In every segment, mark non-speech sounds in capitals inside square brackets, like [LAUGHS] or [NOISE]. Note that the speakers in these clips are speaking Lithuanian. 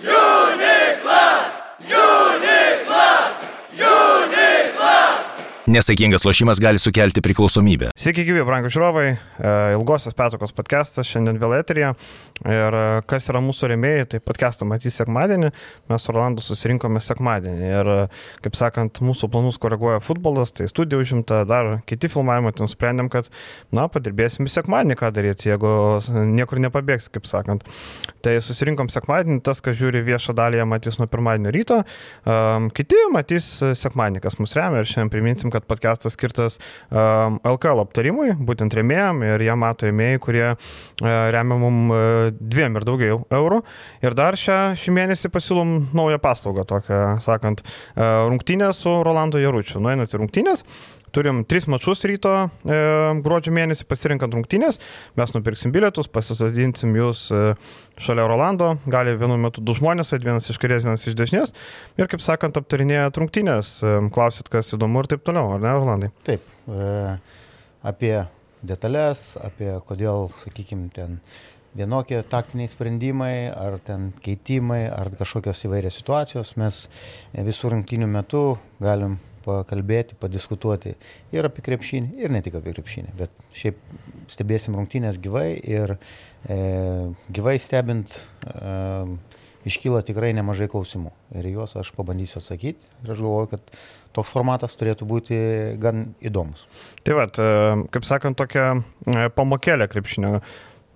Yeah! Nesaikingas lošimas gali sukelti priklausomybę. Sveiki, gyvi, brangų žiūrovai. E, Ilgosios petokos podcastas šiandien vėl eterija. Ir e, kas yra mūsų remėjai, tai podcastą matys sekmadienį. Mes su Rolandu susirinkome sekmadienį. Ir, e, kaip sakant, mūsų planus koreguoja futbolas, tai studija užimta, dar kiti filmavimai, tai nusprendėm, kad, na, padirbėsim sekmadienį, ką daryti, jeigu niekur nepabėgs, kaip sakant. Tai susirinkom sekmadienį, tas, kas žiūri viešą dalį, matys nuo pirmadienio ryto, kiti matys sekmadienį, kas mus remia. Ir šiandien priminsim, kad podcastas skirtas um, LKL aptarimui, būtent remėjam ir jie mato remėjai, kurie uh, remia mum uh, dviem ir daugiau eurų. Ir dar šią, šį mėnesį pasiūlom naują paslaugą, tokią, sakant, uh, rungtynę su Rolando Jaručiu. Nueinat į rungtynės, Turim tris mačius ryto e, gruodžio mėnesį pasirinkant rungtynės, mes nupirksim bilietus, pasisadinsim jūs e, šalia Rolando, gali vienu metu du žmonės, vienas iš kairės, vienas iš dešinės. Ir kaip sakant aptarinėjat rungtynės, e, klausit, kas įdomu ir taip toliau, ar ne, Rolandai? Taip, e, apie detalės, apie kodėl, sakykime, ten vienokie taktiniai sprendimai, ar ten keitimai, ar kažkokios įvairios situacijos, mes visų rungtynių metu galim pakalbėti, padiskutuoti ir apie krepšinį, ir ne tik apie krepšinį, bet šiaip stebėsim rungtynės gyvai ir e, gyvai stebint e, iškyla tikrai nemažai klausimų ir juos aš pabandysiu atsakyti ir aš galvoju, kad toks formatas turėtų būti gan įdomus. Tai vad, e, kaip sakant, tokia e, pamokėlė krepšinio.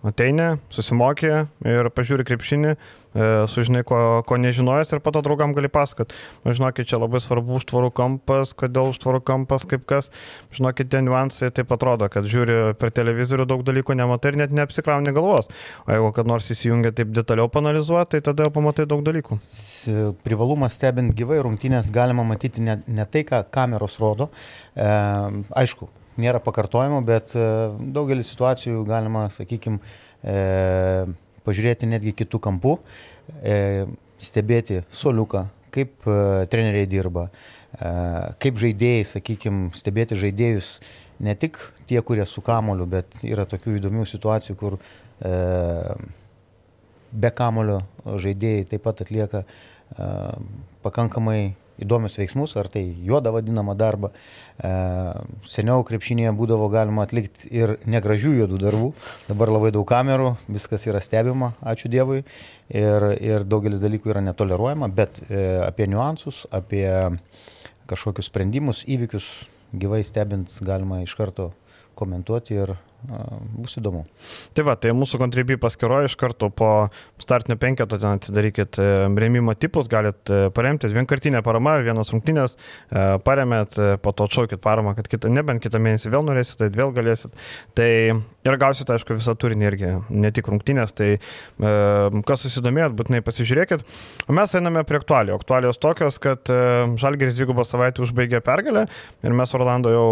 Ateini, susimokė ir pažiūri krepšinį, E, sužinai, ko, ko nežinojęs ir po to draugam gali pasakot. Nu, žinokit, čia labai svarbu užtvarų kampas, kodėl užtvarų kampas, kaip kas. Žinokit, tie niuansai taip atrodo, kad žiūri per televizorių daug dalykų nematai ir net neapsikrauni galvos. O jeigu kad nors įsijungia taip detaliau panalizuoti, tai tada pamatai daug dalykų. Privalumas stebint gyvai rungtynės galima matyti ne, ne tai, ką kameros rodo. E, aišku, nėra pakartojimo, bet e, daugelį situacijų galima, sakykime, pažiūrėti netgi kitų kampų, e, stebėti soliuką, kaip e, treneriai dirba, kaip žaidėjai, sakykime, stebėti žaidėjus, ne tik tie, kurie su kamoliu, bet yra tokių įdomių situacijų, kur be kamolio žaidėjai taip pat atlieka pakankamai įdomius veiksmus, ar tai juodą vadinamą darbą. E, seniau krepšinėje būdavo galima atlikti ir negražių juodų darbų, dabar labai daug kamerų, viskas yra stebima, ačiū Dievui, ir, ir daugelis dalykų yra netoleruojama, bet e, apie niuansus, apie kažkokius sprendimus, įvykius gyvai stebint galima iš karto komentuoti ir bus įdomu. Tai va, tai mūsų kontribui paskyroje iš karto po startinio penketo ten atsidarykit e, remimo tipus, galit e, paremti vienkartinę paramą, vienos rungtynės, e, paremėt, po to atšaukit paramą, kad kitą, nebent kitą mėnesį vėl norėsit, tai vėl galėsit. Tai ir gausit, aišku, visą turinį irgi, ne tik rungtynės, tai kas susidomėjot, būtinai pasižiūrėkit. O mes einame prie aktualijų. Aktualijos tokios, kad Žalgeris dvigubą savaitę užbaigė pergalę ir mes Orlando jau,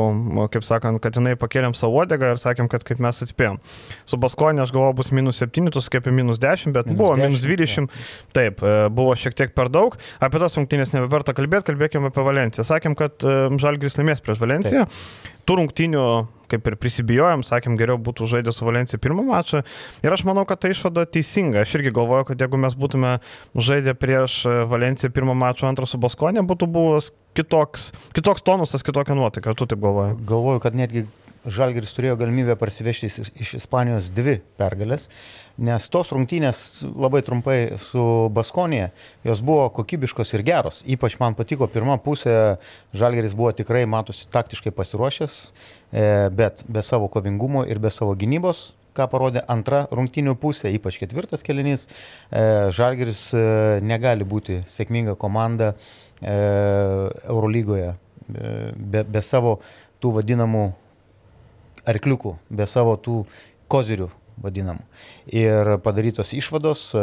kaip sakant, kad jinai pakėlėm savo odegą ir sakėm, kad kad kaip mes atspėjom. Su Baskonė aš galvoju bus minus 7, tu skaipi minus 10, bet minus buvo 10, minus 20. Ja. Taip, e, buvo šiek tiek per daug. Apie tas rungtynės nebeverta kalbėti, kalbėkime apie Valenciją. Sakėm, kad e, Žalgris laimės prieš Valenciją. Taip. Tų rungtynių kaip ir prisibijojom, sakėm, geriau būtų žaidę su Valencija pirmą mačą. Ir aš manau, kad ta išvada teisinga. Aš irgi galvoju, kad jeigu mes būtume žaidę prieš Valenciją pirmą mačą, antrą su Baskonė, būtų buvęs kitoks, kitoks tonusas, kitokia nuotaika. Tu taip galvoji? Galvoju, kad netgi Žalgeris turėjo galimybę parsivežti iš, iš Ispanijos dvi pergalės, nes tos rungtynės labai trumpai su Baskonė, jos buvo kokybiškos ir geros. Ypač man patiko pirma pusė, Žalgeris buvo tikrai, matosi, taktiškai pasiruošęs, e, bet be savo kovingumo ir be savo gynybos, ką parodė antra rungtynių pusė, ypač ketvirtas kelinys, e, Žalgeris e, negali būti sėkminga komanda Eurolygoje be, be savo tų vadinamų arkliukų, be savo tų kozirių vadinamų. Ir padarytos išvados, e,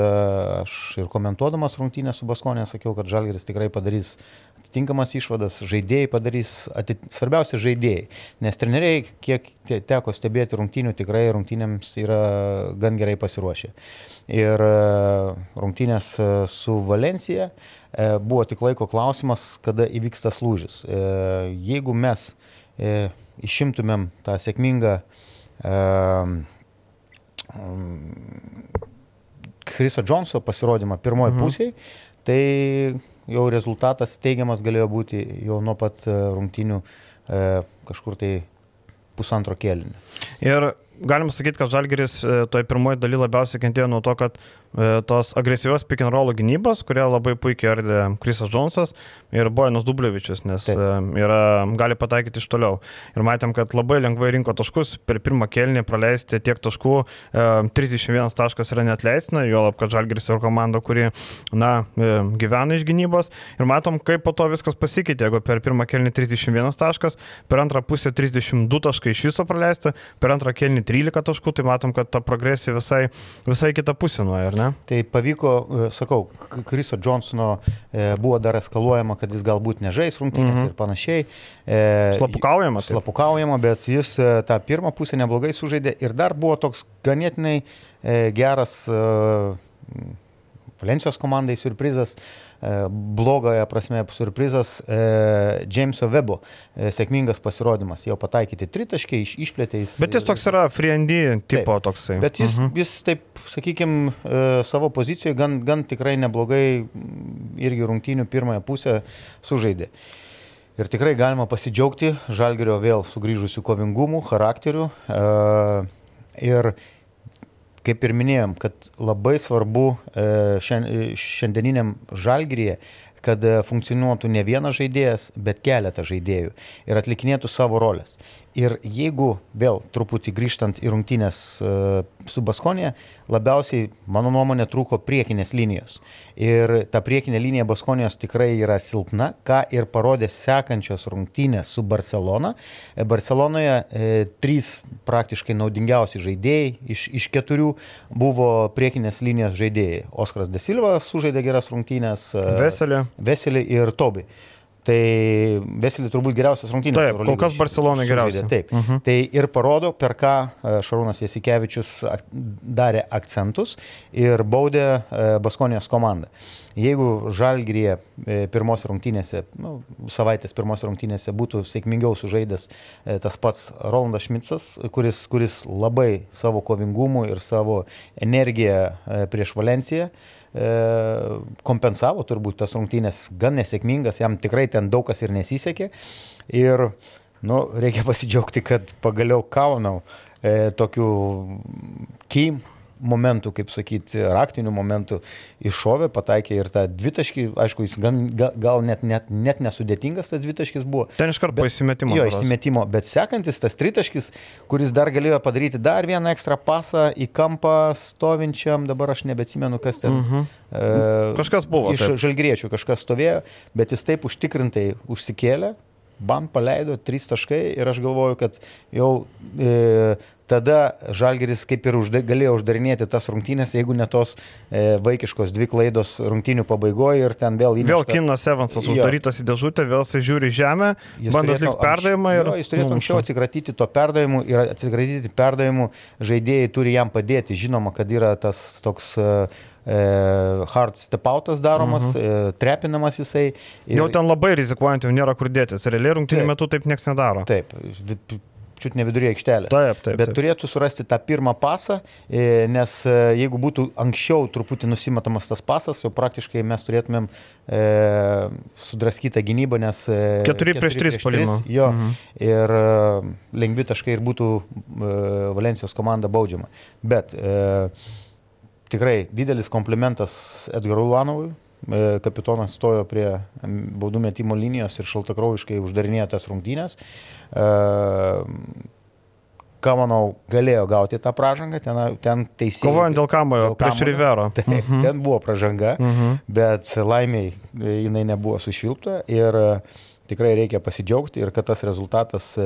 aš ir komentuodamas rungtynę su Baskonė sakiau, kad Žalgeris tikrai padarys atitinkamas išvadas, žaidėjai padarys, atit... svarbiausia žaidėjai, nes treneriai, kiek teko stebėti rungtynių, tikrai rungtynėms yra gan gerai pasiruošę. Ir e, rungtynės e, su Valencija buvo tik laiko klausimas, kada įvyks tas lūžis. Jeigu mes išimtumėm tą sėkmingą Chriso Johnso pasirodymą pirmoji mhm. pusėje, tai jau rezultatas teigiamas galėjo būti jau nuo pat e, rungtinių e, kažkur tai pusantro kėlinio. Ir galim sakyti, kad Žalgeris e, toj pirmoji daly labiausiai kentėjo nuo to, kad tos agresyvios pick and roll gynybos, kurie labai puikiai ardė Krisas Džonsas ir Bojanas Dublevičius, nes Taip. E, yra, gali pataikyti iš toliau. Ir matėm, kad labai lengvai rinko taškus, per pirmą kelnį praleisti tiek taškų, 31 e, taškas yra netleistina, jo lab, kad Žalgiris yra komanda, kuri, na, gyvena iš gynybos. Ir matom, kaip po to viskas pasikeitė, jeigu per pirmą kelnį 31 taškas, per antrą pusę 32 taškai iš viso praleisti, per antrą kelnį 13 taškų, tai matom, kad ta progresija visai, visai kita pusė nuoja, ar ne? Tai pavyko, e, sakau, Kriso Johnsono e, buvo dar eskaluojama, kad jis galbūt nežais rungtynės mm -hmm. ir panašiai. E, slapukaujama. Taip. Slapukaujama, bet jis tą pirmą pusę neblogai sužaidė ir dar buvo toks ganėtinai geras Valencijos komandai surprizas. E, blogąją prasme surprizas e, Jameso Webo e, sėkmingas pasirodymas. Jau pataikyti tritaškiai, iš, išplėtė jis. Bet jis toks yra friendy tipo taip, toksai. Bet jis, mhm. jis taip, sakykime, savo pozicijoje gan, gan tikrai neblogai irgi rungtynių pirmąją pusę sužaidė. Ir tikrai galima pasidžiaugti Žalgerio vėl sugrįžusių kovingumų, charakterių. Ir kaip ir minėjom, kad labai svarbu e, šiandieniniam žalgryje, kad e, funkcionuotų ne vienas žaidėjas, bet keletą žaidėjų ir atlikinėtų savo rolės. Ir jeigu vėl truputį grįžtant į rungtynės e, su Baskonė, labiausiai, mano nuomonė, trūko priekinės linijos. Ir ta priekinė linija Baskonijos tikrai yra silpna, ką ir parodė sekančios rungtynės su Barcelona. E, Barcelonoje e, trys praktiškai naudingiausi žaidėjai iš, iš keturių buvo priekinės linijos žaidėjai. Oskaras Desilva sužaidė geras rungtynės. E, Veselė. Veselė ir Tobi. Tai Veselį turbūt geriausias rungtynės. Taip, kol kas Barcelona geriausia. Taip. Uh mhm. -huh. Tai ir parodo, per ką e, Šarūnas Jasikevičius darė akcentus ir baudė e, Baskonijos komandą. Jeigu Žalgirėje pirmos rungtynėse, nu, savaitės pirmos rungtynėse būtų sėkmingiau sužaidęs e, tas pats Rolandas Šmicas, kuris, kuris labai savo kovingumu ir savo energiją prieš Valenciją, E, kompensavo turbūt tas rungtynės gan nesėkmingas, jam tikrai ten daug kas ir nesisekė. Ir nu, reikia pasidžiaugti, kad pagaliau Kaunau e, tokių Kim momentų, kaip sakyti, raktinių momentų iššovė, pataikė ir tą dvitaškį, aišku, jis gan, gal net, net, net nesudėtingas tas dvitaškis buvo. Ten iš karto po įsimetimo. Jo, įsimetimo, bet sekantis tas tritaškis, kuris dar galėjo padaryti dar vieną ekstra pasą į kampą stovinčiam, dabar aš nebetsimenu, kas ten. Uh mhm. -huh. e, kažkas buvo. Iš žalgriečių kažkas stovėjo, bet jis taip užtikrintai užsikėlė, bam paleido trys taškai ir aš galvoju, kad jau e, tada Žalgeris kaip ir užda, galėjo uždarinėti tas rungtynės, jeigu ne tos e, vaikiškos dvi klaidos rungtynių pabaigoje ir ten vėl įvyko. Vėl Kinas Evansas uždarytas į dėžutę, vėl jis žiūri žemę, jis bando atlikti perdavimą ir... Jo, jis turėtų numuša. anksčiau atsikratyti to perdavimu ir atsikratyti perdavimu žaidėjai turi jam padėti. Žinoma, kad yra tas toks uh, hard step outas daromas, uh mhm. -huh. trepinamas jisai. Ir... Jau ten labai rizikuojant, jau nėra kur dėtis. Realiai rungtynių metu taip niekas nedaro. Taip, čiut ne viduryje aikštelės. Taip, taip. Bet taip. turėtų surasti tą pirmą pasą, e, nes e, jeigu būtų anksčiau truputį nusimetamas tas pasas, jau praktiškai mes turėtumėm e, sudraskytą gynybą, nes... 4, 4 prieš 3 palimą. Jo, mhm. ir e, lengvi taškai ir būtų e, Valencijos komanda baudžiama. Bet e, tikrai didelis komplimentas Edgarui Lanovui E, kapitonas stojo prie baudų metimo linijos ir šaltakraujiškai uždarinėjo tas rungtynės. E, ką manau, galėjo gauti tą pražangą, ten, ten teisėjai. Kovojant dėl kamojo, prieš Rivero. Tai, uh -huh. Ten buvo pražanga, uh mhm. -huh. bet laimiai e, jinai nebuvo sušvilpta ir tikrai reikia pasidžiaugti ir kad tas rezultatas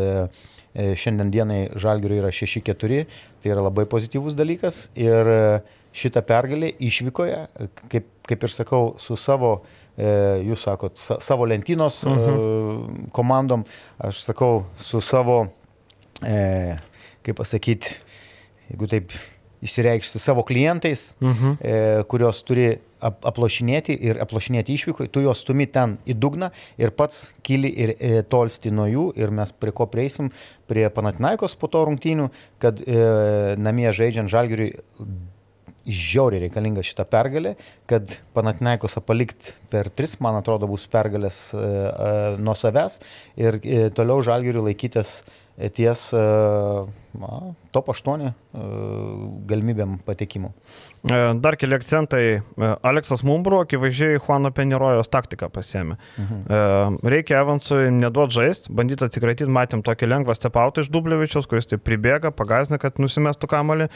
šiandien dienai Žalgiriui yra 6-4, tai yra labai pozityvus dalykas ir šitą pergalę išvykoje, kaip, kaip ir sakau, su savo, e, jūs sakot, sa, savo lentynos uh -huh. e, mhm. komandom, aš sakau, su savo, e, kaip pasakyti, jeigu taip įsireikšti, savo klientais, uh mhm. -huh. e, kurios turi ap aplošinėti ir aplošinėti išvyko, tu juos stumi ten į dugną ir pats kyli ir e, tolsti nuo jų ir mes prie ko prieisim, prie Panatinaikos po to rungtynių, kad e, namie žaidžiant Žalgiriui žiauriai reikalinga šita pergalė, kad Panatinaikosą palikti per tris, man atrodo, bus pergalės e, e, nuo savęs. Ir e, toliau žalgiriui laikytis e, ties e, na, top 8 e, galimybėm patekimų. E, Dar keli akcentai. Aleksas Mumbro akivaizdžiai Juano Penirojos taktiką pasėmė. Mhm. Reikia Evansui neduoti žaisti, bandyti atsikratyti, matėm tokį lengvą stepautą iš Dublevičiaus, kuris taip pribėga, pagazina, kad nusimestų kamalį.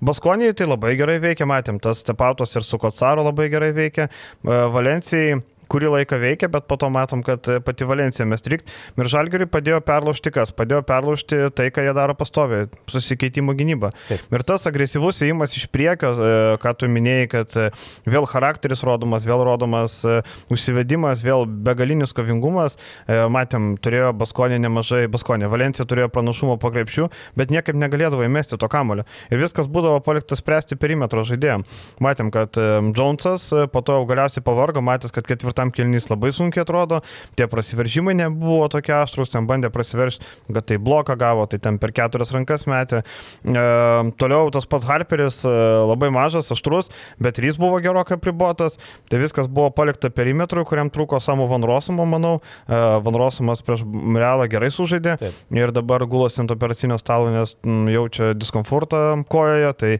Baskonijai tai labai gerai veikia, matėm, tas stepautos ir su Kocaro labai gerai veikia. Valencijai kurį laiką veikia, bet po to matom, kad pati Valencija mes trikt. Ir Žalgiriui padėjo perlaužti kas? Padėjo perlaužti tai, ką jie daro pastoviai - susikeitimo gynyba. Taip. Ir tas agresyvus įimas iš priekio, e, ką tu minėjai, kad e, vėl charakteris rodomas, vėl rodomas e, užsivedimas, vėl begalinis kovingumas. E, Matėm, turėjo Baskonė nemažai, Baskonė, Valencija turėjo pranašumo po krepšių, bet niekaip negalėdavo įmesti to kamulio. Ir viskas būdavo paliktas spręsti perimetro žaidėjim. Matėm, kad e, Jonesas e, po to galiausiai pavargo, matęs, kad ketvirtam kilnys labai sunkiai atrodo, tie prasiveržimai nebuvo tokie aštrus, ten bandė prasiveržti, kad tai bloką gavo, tai ten per keturias rankas metė. E, toliau tas pats Harperis e, labai mažas, aštrus, bet ir jis buvo gerokai pribotas, tai viskas buvo palikta perimetrui, kuriam trūko Samo Van Rosumo, manau. E, Van Rosumas prieš Realą gerai sužaidė Taip. ir dabar gulosi ant operacinio stalo, nes m, jaučia diskomfortą kojoje, tai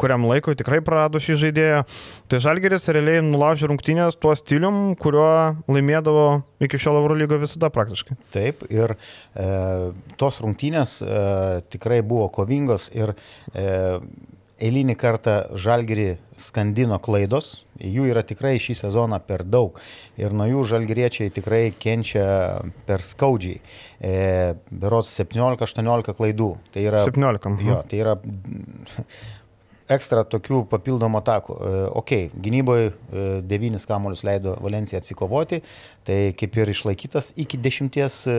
kuriam laikui tikrai prarado šį žaidėją. Tai Žalgeris realiai nulaužė rungtynės tuo stilium, kuriuo laimėdavo iki šiol Eurolygo visada praktiškai. Taip, ir e, tos rungtynės e, tikrai buvo kovingos ir e, eilinį kartą žalgiri skandino klaidos, jų yra tikrai šį sezoną per daug ir nuo jų žalgiriečiai tikrai kenčia per skaudžiai. E, berots 17-18 klaidų. Tai yra, 17. mhm. Jo, tai yra ekstra tokių papildomų atakų. E, Ok, gynyboje devynis kamuolius leido Valencija atsikovoti, tai kaip ir išlaikytas iki dešimties e,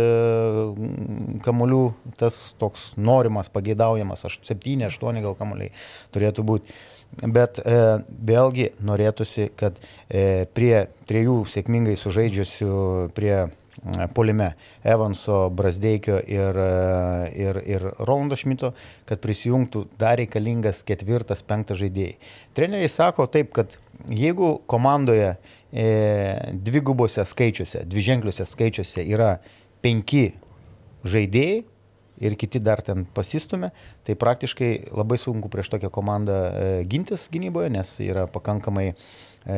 kamuolių tas toks norimas, pageidaujamas, 7-8 gal kamuoliai turėtų būti. Bet e, vėlgi norėtųsi, kad e, prie trijų sėkmingai sužaidžiusių prie e, polime Evanso, Brasdeikio ir, e, ir, ir Rolando Šmito, kad prisijungtų dar reikalingas ketvirtas, penktas žaidėjai. Treneriai sako taip, kad jeigu komandoje e, dvigubose skaičiuose, dviženkliuose skaičiuose yra penki žaidėjai ir kiti dar ten pasistumė, tai praktiškai labai sunku prieš tokią komandą e, gintis gynyboje, nes yra pakankamai e,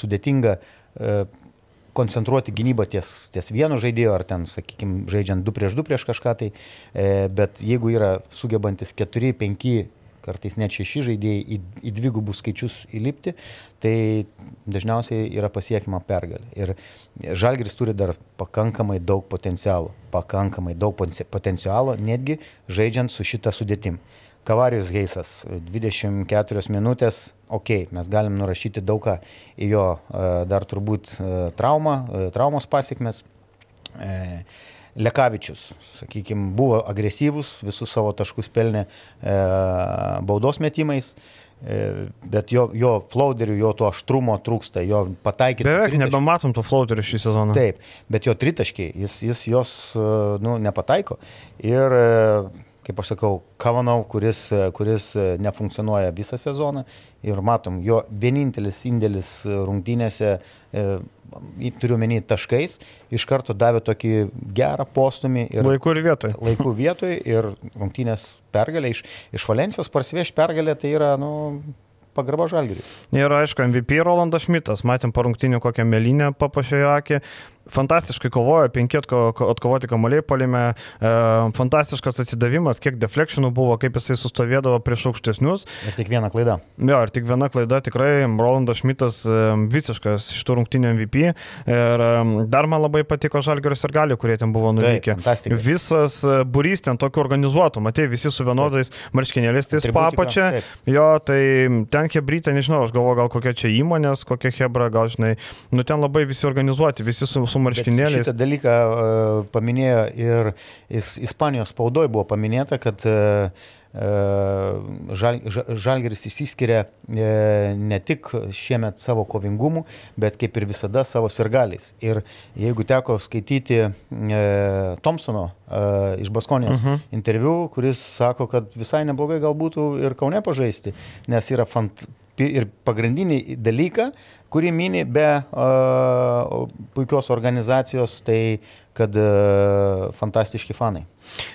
sudėtinga e, koncentruoti gynybą ties, ties vienu žaidėju, ar ten, sakykime, žaidžiant 2 prieš 2 prieš kažką tai, e, bet jeigu yra sugebantis 4, 5, kartais net 6 žaidėjai į, į dvigubus skaičius įlipti, tai dažniausiai yra pasiekima pergalė. Ir Žalgris turi dar pakankamai daug potencialo, pakankamai daug potencialo, netgi žaidžiant su šitą sudėtim. Kavarijus Geisas, 24 minutės, ok, mes galim nurašyti daugą į jo e, dar turbūt e, traumą, e, traumos pasiekmes. Lekavičius, sakykime, buvo agresyvus, visus savo taškus pelnė e, baudos metimais, e, bet jo, jo flouderių, jo to aštrumo trūksta, jo pataikyti. Beveik nebematom to flauterių šį sezoną. Taip, bet jo tritaškiai, jis, jis jos nu, nepataiko. Ir, e, kaip aš sakau, Kavanau, kuris, kuris e, nefunkcionuoja visą sezoną ir matom, jo vienintelis indėlis e, rungtynėse, e, turiu menį taškais, iš karto davė tokį gerą postumį ir Laiku ir vietoj. [LAUGHS] laikų vietoj ir rungtynės pergalė iš, iš Valencijos parsiveš pergalė, tai yra, nu, pagarba žalgiriui. Ir aišku, MVP Rolandas Šmitas, matėm po rungtinių kokią melinę papašė jo akį. Fantastiškai kovojo, penki atko, atkovoti kamuoliai palime, e, fantastiškas atsidavimas, kiek deflectionų buvo, kaip jisai sustovėdavo prieš aukštesnius. Ir tik viena klaida. Jo, ir tik viena klaida, tikrai Rolandas Šmitas e, visiškas šitų rungtinių MVP. Ir e, dar man labai patiko Žalgeris ir Gali, kurie ten buvo nuvykę. fantastika. Visas e, burys ten tokiu organizuotu, matai, visi su vienodais marškinėliais, tais papačia. taip. Jo, tai ten hebrytė, nežinau, aš galvoju, gal kokia čia įmonės, kokia hebra, gal žinai, nu ten labai visi organizuoti, visi su, su marškinėliais. Šitą dalyką uh, paminėjo ir is, Ispanijos spaudoje buvo paminėta, kad uh, žal, Žalgeris išsiskiria ne tik šiemet savo kovingumu, bet kaip ir visada savo sirgaliais. Ir jeigu teko skaityti Thompsono iš Baskonijos uh -huh. interviu, kuris sako, kad visai neblogai galbūt ir Kaune pažaisti, nes yra fant ir pagrindinį dalyką, kurį mini be uh, puikios organizacijos, tai kad uh, fantastiški fanai.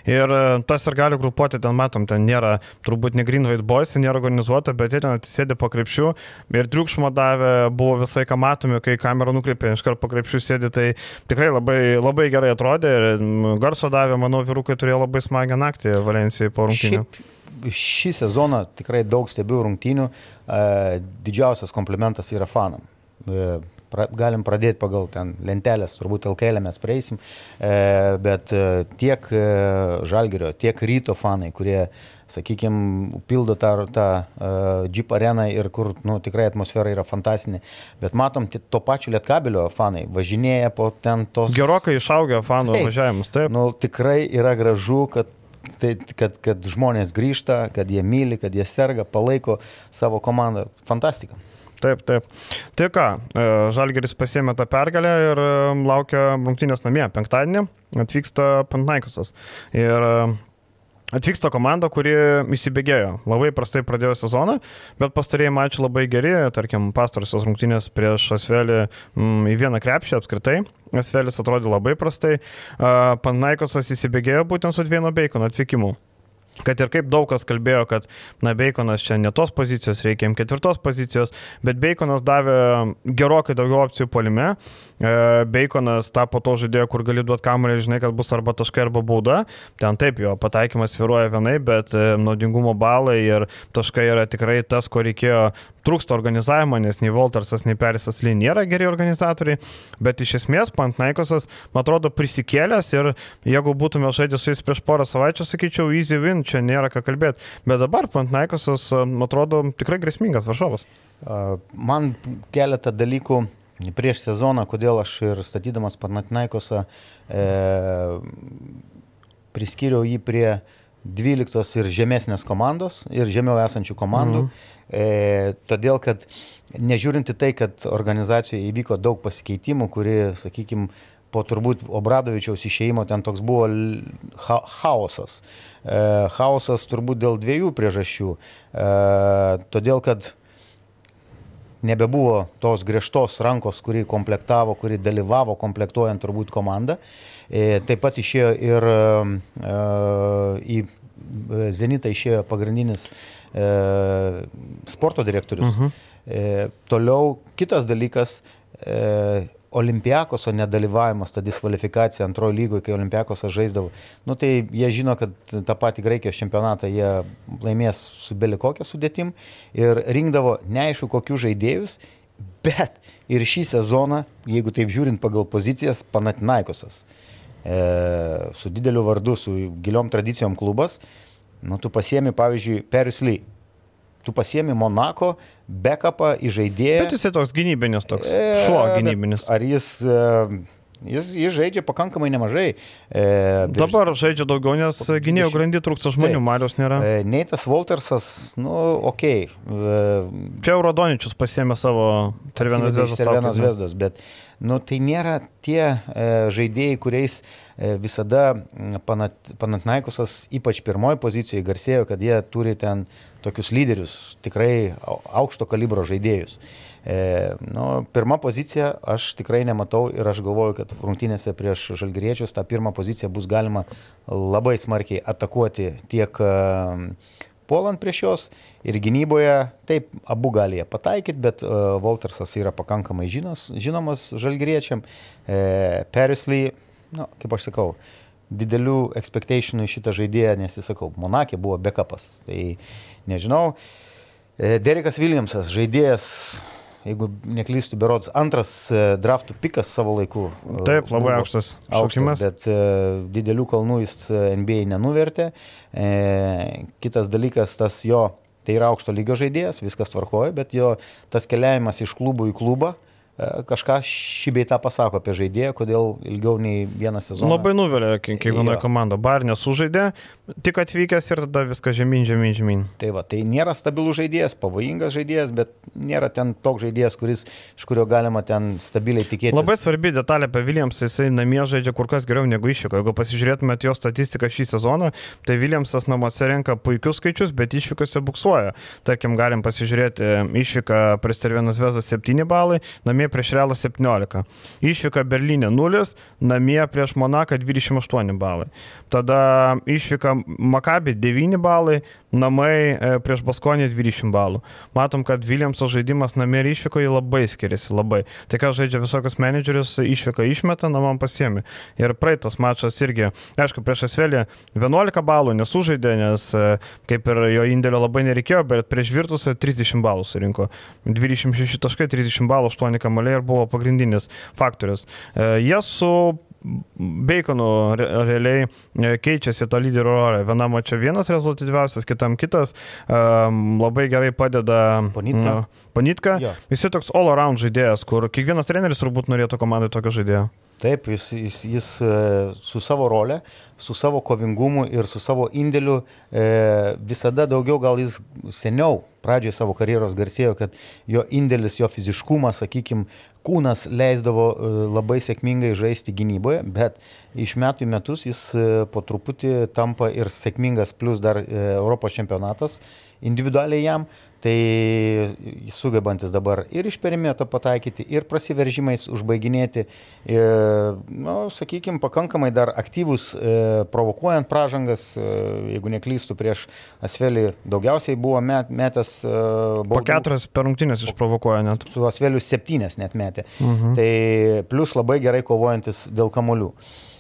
Ir tas ir gali grupuoti, ten matom, ten nėra turbūt ne Green White Boys, nėra organizuota, bet jie ten atsisėdė po krepšių ir triukšmo davė, buvo visai ką matomi, kai kamera nukreipė, iš karto po krepšių sėdė, tai tikrai labai, labai gerai atrodė ir garso davė, manau, vyrukai turėjo labai smagią naktį Valencijai po rungtynių. Šį sezoną tikrai daug stebiu rungtynių, didžiausias komplimentas yra fanam. E, pra, galim pradėti pagal ten lentelės, turbūt LKL mes prieisim, e, bet e, tiek Žalgerio, tiek ryto fanai, kurie sakykime, pildo tą, tą uh, Jeep areną ir kur nu, tikrai atmosfera yra fantastiška. Bet matom, to pačio Lietkabelio fanai važinėja po ten tos... Gerokai išaugę fanų taip, važiavimus, taip. Nu, tikrai yra gražu, kad tai, kad, kad žmonės grįžta, kad jie myli, kad jie serga, palaiko savo komandą. Fantastika. Taip, taip. Tai ką, e, Žalgeris pasėmė tą pergalę ir e, laukia rungtynės namie. Penktadienį atvyksta Pantnaikosas. Ir e, Atvyksta komanda, kuri įsibėgėjo. Labai prastai pradėjo sezoną, bet pastarėjai mačiai labai geri, tarkim, pastarosios rungtynės prieš Asvelį mm, į vieną krepšį apskritai. Asvelis atrodė labai prastai. Uh, Panaikosas įsibėgėjo būtent su Dvieno Beikono atvykimu kad ir kaip daug kas kalbėjo, kad, na, Baconas čia ne tos pozicijos, reikia jam ketvirtos pozicijos, bet Baconas davė gerokai daugiau opcijų polime. E, Baconas tapo to žaidėjo, kur gali duoti kamerį, žinai, kad bus arba taškai, arba bauda. Ten taip, jo pataikymas sviruoja vienai, bet e, naudingumo balai ir taškai yra tikrai tas, ko reikėjo trūksta organizavimo, nes nei Voltersas, nei Perisas Ly nėra geri organizatoriai, bet iš esmės Pantnaikosas, man atrodo, prisikėlęs ir jeigu būtume žaidę su jais prieš porą savaičių, sakyčiau, easy win, čia nėra ką kalbėti, bet dabar Pantnaikosas, man atrodo, tikrai grėsmingas varžovas. Man keletą dalykų prieš sezoną, kodėl aš ir statydamas Pantnaikosą e, priskyriau jį prie 12 ir žemesnės komandos ir žemiau esančių komandų. Mhm. E, todėl, kad nežiūrint į tai, kad organizacijoje įvyko daug pasikeitimų, kuri, sakykime, po turbūt Obradovičiaus išeimo ten toks buvo ha chaosas. E, chaosas turbūt dėl dviejų priežasčių. E, todėl, kad nebebuvo tos griežtos rankos, kuri komplektavo, kuri dalyvavo komplektuojant turbūt komandą. E, taip pat išėjo ir e, į Zenitą išėjo pagrindinis e, sporto direktorius. Uh mhm. -huh. e, toliau kitas dalykas. E, Olimpiakoso nedalyvavimas, ta diskvalifikacija antrojo lygoje, kai Olimpiakosas žaisdavo. Nu tai jie žino, kad tą patį Graikijos čempionatą jie laimės su belikokia sudėtim ir rinkdavo neaišku kokius žaidėjus, bet ir šį sezoną, jeigu taip žiūrint pagal pozicijas, Panatinaikosas. E, su dideliu vardu, su giliom tradicijom klubas, Nu, tu pasiemi, pavyzdžiui, Perisly. Tu pasiemi Monako, backupą į žaidėją. Bet jis toks gynybinis, toks e, šuo gynybinis. Ar jis... E, Jis, jis žaidžia pakankamai nemažai. E, Dabar žaidžia daugiau, nes gynėjo grandį trūksta žmonių, tai, Marius nėra. E, Neitas Waltersas, nu, ok. E, Čia Eurodoničius pasėmė savo Tervenas Zvezdas. Tervenas Zvezdas, bet nu, tai nėra tie e, žaidėjai, kuriais e, visada panat, Panatnaikosas, ypač pirmoji pozicijoje, garsėjo, kad jie turi ten tokius lyderius, tikrai aukšto kalibro žaidėjus. E, nu, pirma pozicija aš tikrai nematau ir aš galvoju, kad rungtynėse prieš žalgriečius tą pirmą poziciją bus galima labai smarkiai atakuoti tiek e, puolant prieš juos ir gynyboje, taip, abu gali jie pataikyti, bet uh, Voltersas yra pakankamai žinos, žinomas žalgriečiam. E, Perisly, nu, kaip aš sakau, didelių expectationų į šitą žaidėją, nes jis, sakau, Monakė buvo backupas. Tai nežinau. E, Derekas Williamsas, žaidėjas jeigu neklystu, berods antras e, draftų pikas savo laiku. E, Taip, labai aukštas. Aukštas, bet uh, didelių kalnų jis NBA nenuvertė. E, kitas dalykas, tas jo, tai yra aukšto lygio žaidėjas, viskas tvarkoja, bet jo tas keliavimas iš klubų į klubą, e, kažką šį beitą pasako apie žaidėją, kodėl ilgiau nei vieną sezoną. Labai nuvelia kiekvienoje komandoje. Barnė sužaidė, tik atvykęs ir tada viskas žemyn, žemyn, žemyn. Tai va, tai nėra stabilus žaidėjas, pavojingas žaidėjas, bet nėra ten toks žaidėjas, kuris, iš kurio galima ten stabiliai tikėtis. Labai svarbi detalė apie Williamsą, jisai namie žaidžia kur kas geriau negu išvyko. Jeigu pasižiūrėtumėte jo statistiką šį sezoną, tai Williamsas namuose renka puikius skaičius, bet išvykose buksuoja. Tarkim, galim pasižiūrėti, išvyka prieš Cervienas Vezas 7 balai, namie prieš Realą 17. Išvyka Berlyne 0, namie prieš Monaką 28 balai. Tada išvyka Makabi 9 balai, namai e, prieš Baskonį 20 balų. Matom, kad Williamso žaidimas namie ir išvykoje labai skiriasi, labai. Tai ką žaidžia visokius menedžerius, išvyka išmeta, namam pasiemi. Ir praeitas mačas irgi, aišku, prieš Asvelį 11 balų nesužaidė, nes e, kaip ir jo indėlio labai nereikėjo, bet prieš Virtusą 30 balų surinko. 26 taškai, 30 balų, 8 kamaliai ir buvo pagrindinis faktorius. E, Jie su Baconu re, realiai e, keičiasi tą lyderio rolę. Vienam čia vienas rezultatyviausias, kitam kitas. Um, labai gerai padeda Ponitka. uh, Panitka. Jo. Jis toks all around žaidėjas, kur kiekvienas treneris turbūt norėtų komandai tokio žaidėjo. Taip, jis, jis, jis su savo rolė, su savo kovingumu ir su savo indėliu e, visada daugiau, gal jis seniau, pradžioje savo karjeros garsėjo, kad jo indėlis, jo fiziškumas, sakykime, kūnas leisdavo e, labai sėkmingai žaisti gynyboje, bet iš metų į metus jis e, po truputį tampa ir sėkmingas, plus dar e, Europos čempionatas individualiai jam. Tai sugebantis dabar ir iš perimeto pataikyti, ir prasiveržimais užbaiginėti, na, sakykime, pakankamai dar aktyvus, e, provokuojant pražangas, e, jeigu neklystų prieš Asvelį, daugiausiai buvo met, metęs e, Po baudų. keturias per rungtynės išprovokuoja net. Su Asveliu septynės net metė. Mhm. Tai plus labai gerai kovojantis dėl kamolių.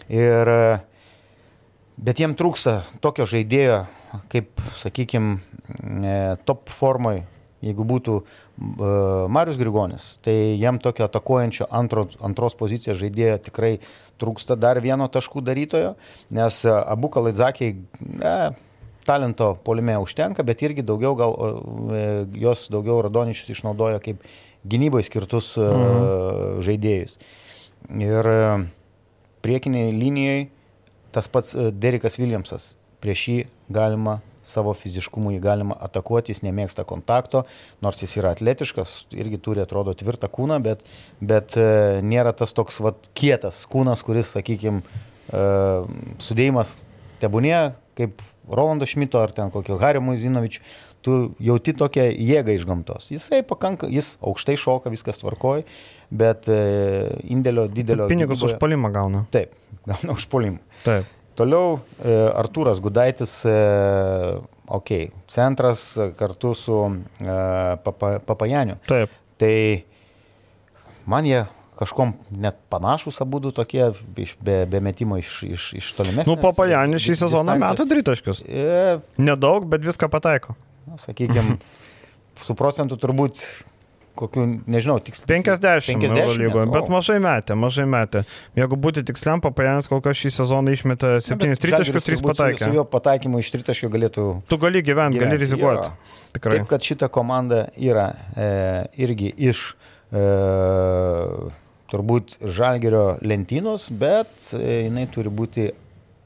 Ir, e, bet jiem trūksta tokio žaidėjo, kaip, sakykime, top formai, jeigu būtų e, Marius Grigonis, tai jam tokio atakuojančio antro, antros pozicijos žaidėjo tikrai trūksta dar vieno taškų darytojo, nes e, abu kalaizakiai, ne, talento polime užtenka, bet irgi daugiau gal e, jos daugiau Radoničius išnaudoja kaip gynybai skirtus e, žaidėjus. Ir e, priekiniai linijai tas pats e, Derikas Williamsas, prieš jį galima savo fiziškumu jį galima atakuoti, jis nemėgsta kontakto, nors jis yra atletiškas, irgi turi atrodo tvirtą kūną, bet, bet e, nėra tas toks vat, kietas kūnas, kuris, sakykime, sudėjimas tebūnė, kaip Rolando Šmito ar ten kokio Hario Muizinovičių, tu jauti tokią jėgą iš gamtos. Jisai pakanka, jis aukštai šoka, viskas tvarkoja, bet e, indėlio didelio... Pinigus už gynyboje- palimą gauna. Taip, gauna užpolimą. Taip. Toliau e, Artūras Gudaitis, e, ok, centras e, kartu su papa, Papajaniu. Taip. Tai man jie kažkom net panašus abu du tokie, iš, be, be metimo iš, iš, iš tolimesnės. Nu, Papajanis šį sezoną meta tritaškius. E, Nedaug, bet viską pataiko. sakykime, [LAUGHS] su procentu turbūt kokiu, nežinau, tiksliai. 50 Eurolygoje, bet man mažai metė, mažai metė. Jeigu būti tiksliam, Papajanis kol kas šį sezoną išmetė 7 tritaškius, 3 Su, pataikė. su jo pataikymu iš tritaškio galėtų Tu gali gyventi, gali rizikuoti. Tikrai. Taip, kad šita komanda yra e, irgi iš e, turbūt žalgerio lentynos, bet e, jinai turi būti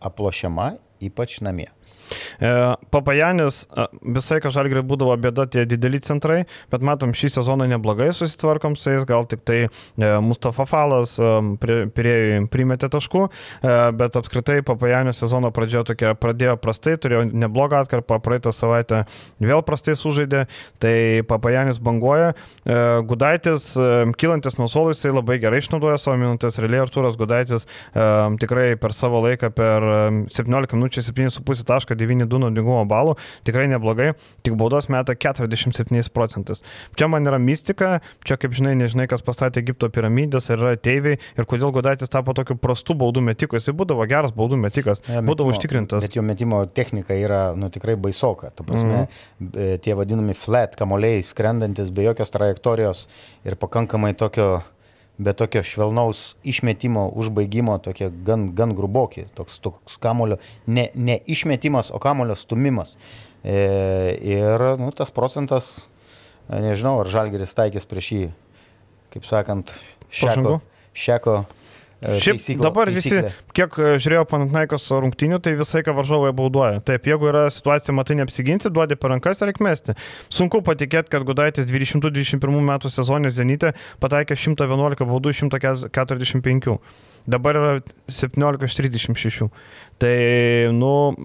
aplošiama, ypač namie. E, Papajanis, e, visai ką žalgrai būdavo bėda tie dideli centrai, bet matom šį sezoną neblogai susitvarkom su jais, gal tik tai e, Mustafa Falas prie- primetė taškų, bet apskritai Papajanio sezono pradžia tokia pradėjo prastai, turėjo neblogą atkarpą, praeitą savaitę vėl prastai sužaidė, tai Papajanis banguoja, Gudaitis, kylantis nuo suolo, jisai labai gerai išnaudoja savo minutės, realiai Arturas Gudaitis tikrai per savo laiką, per e, 17 minučių 7,5 tašką 9-2 naudingumo balų, tikrai neblogai, tik baudos meta 47 procentais. Čia man yra mistika, čia kaip žinai, nežinai, kas pastatė Egipto piramidės, yra ateiviai ir kodėl Gudaitis tapo tokiu prastu baudų metiku, jisai būdavo geras baudų metikas, būdavo metimo- užtikrintas. Bet jo metimo technika yra nu, tikrai baisoka. Ta prasme, mm. tie vadinami flat kamoliai, skrendantis be jokios trajektorijos ir pakankamai tokio, be tokio švelnaus išmetimo, užbaigimo, tokie gan, gan gruboki. Toks, toks kamulio, ne, ne išmetimas, o kamulio stumimas. E, ir nu, tas procentas, nežinau, ar žalgeris taikės prieš jį kaip sakant, šeko, šeko Šiaip taisyklo- dabar visi, taisyklė. kiek e, žiūrėjau Panatnaikos rungtinių, tai visai ką varžovai bauduoja. Taip, jeigu yra situacija, matai, neapsiginsi, duodi per rankas ir mesti. Sunku patikėti, kad Gudaitis 2021 metų sezonė Zenite pataikė 111 baudų iš 145. Dabar yra 17 iš 36. Tai, nu,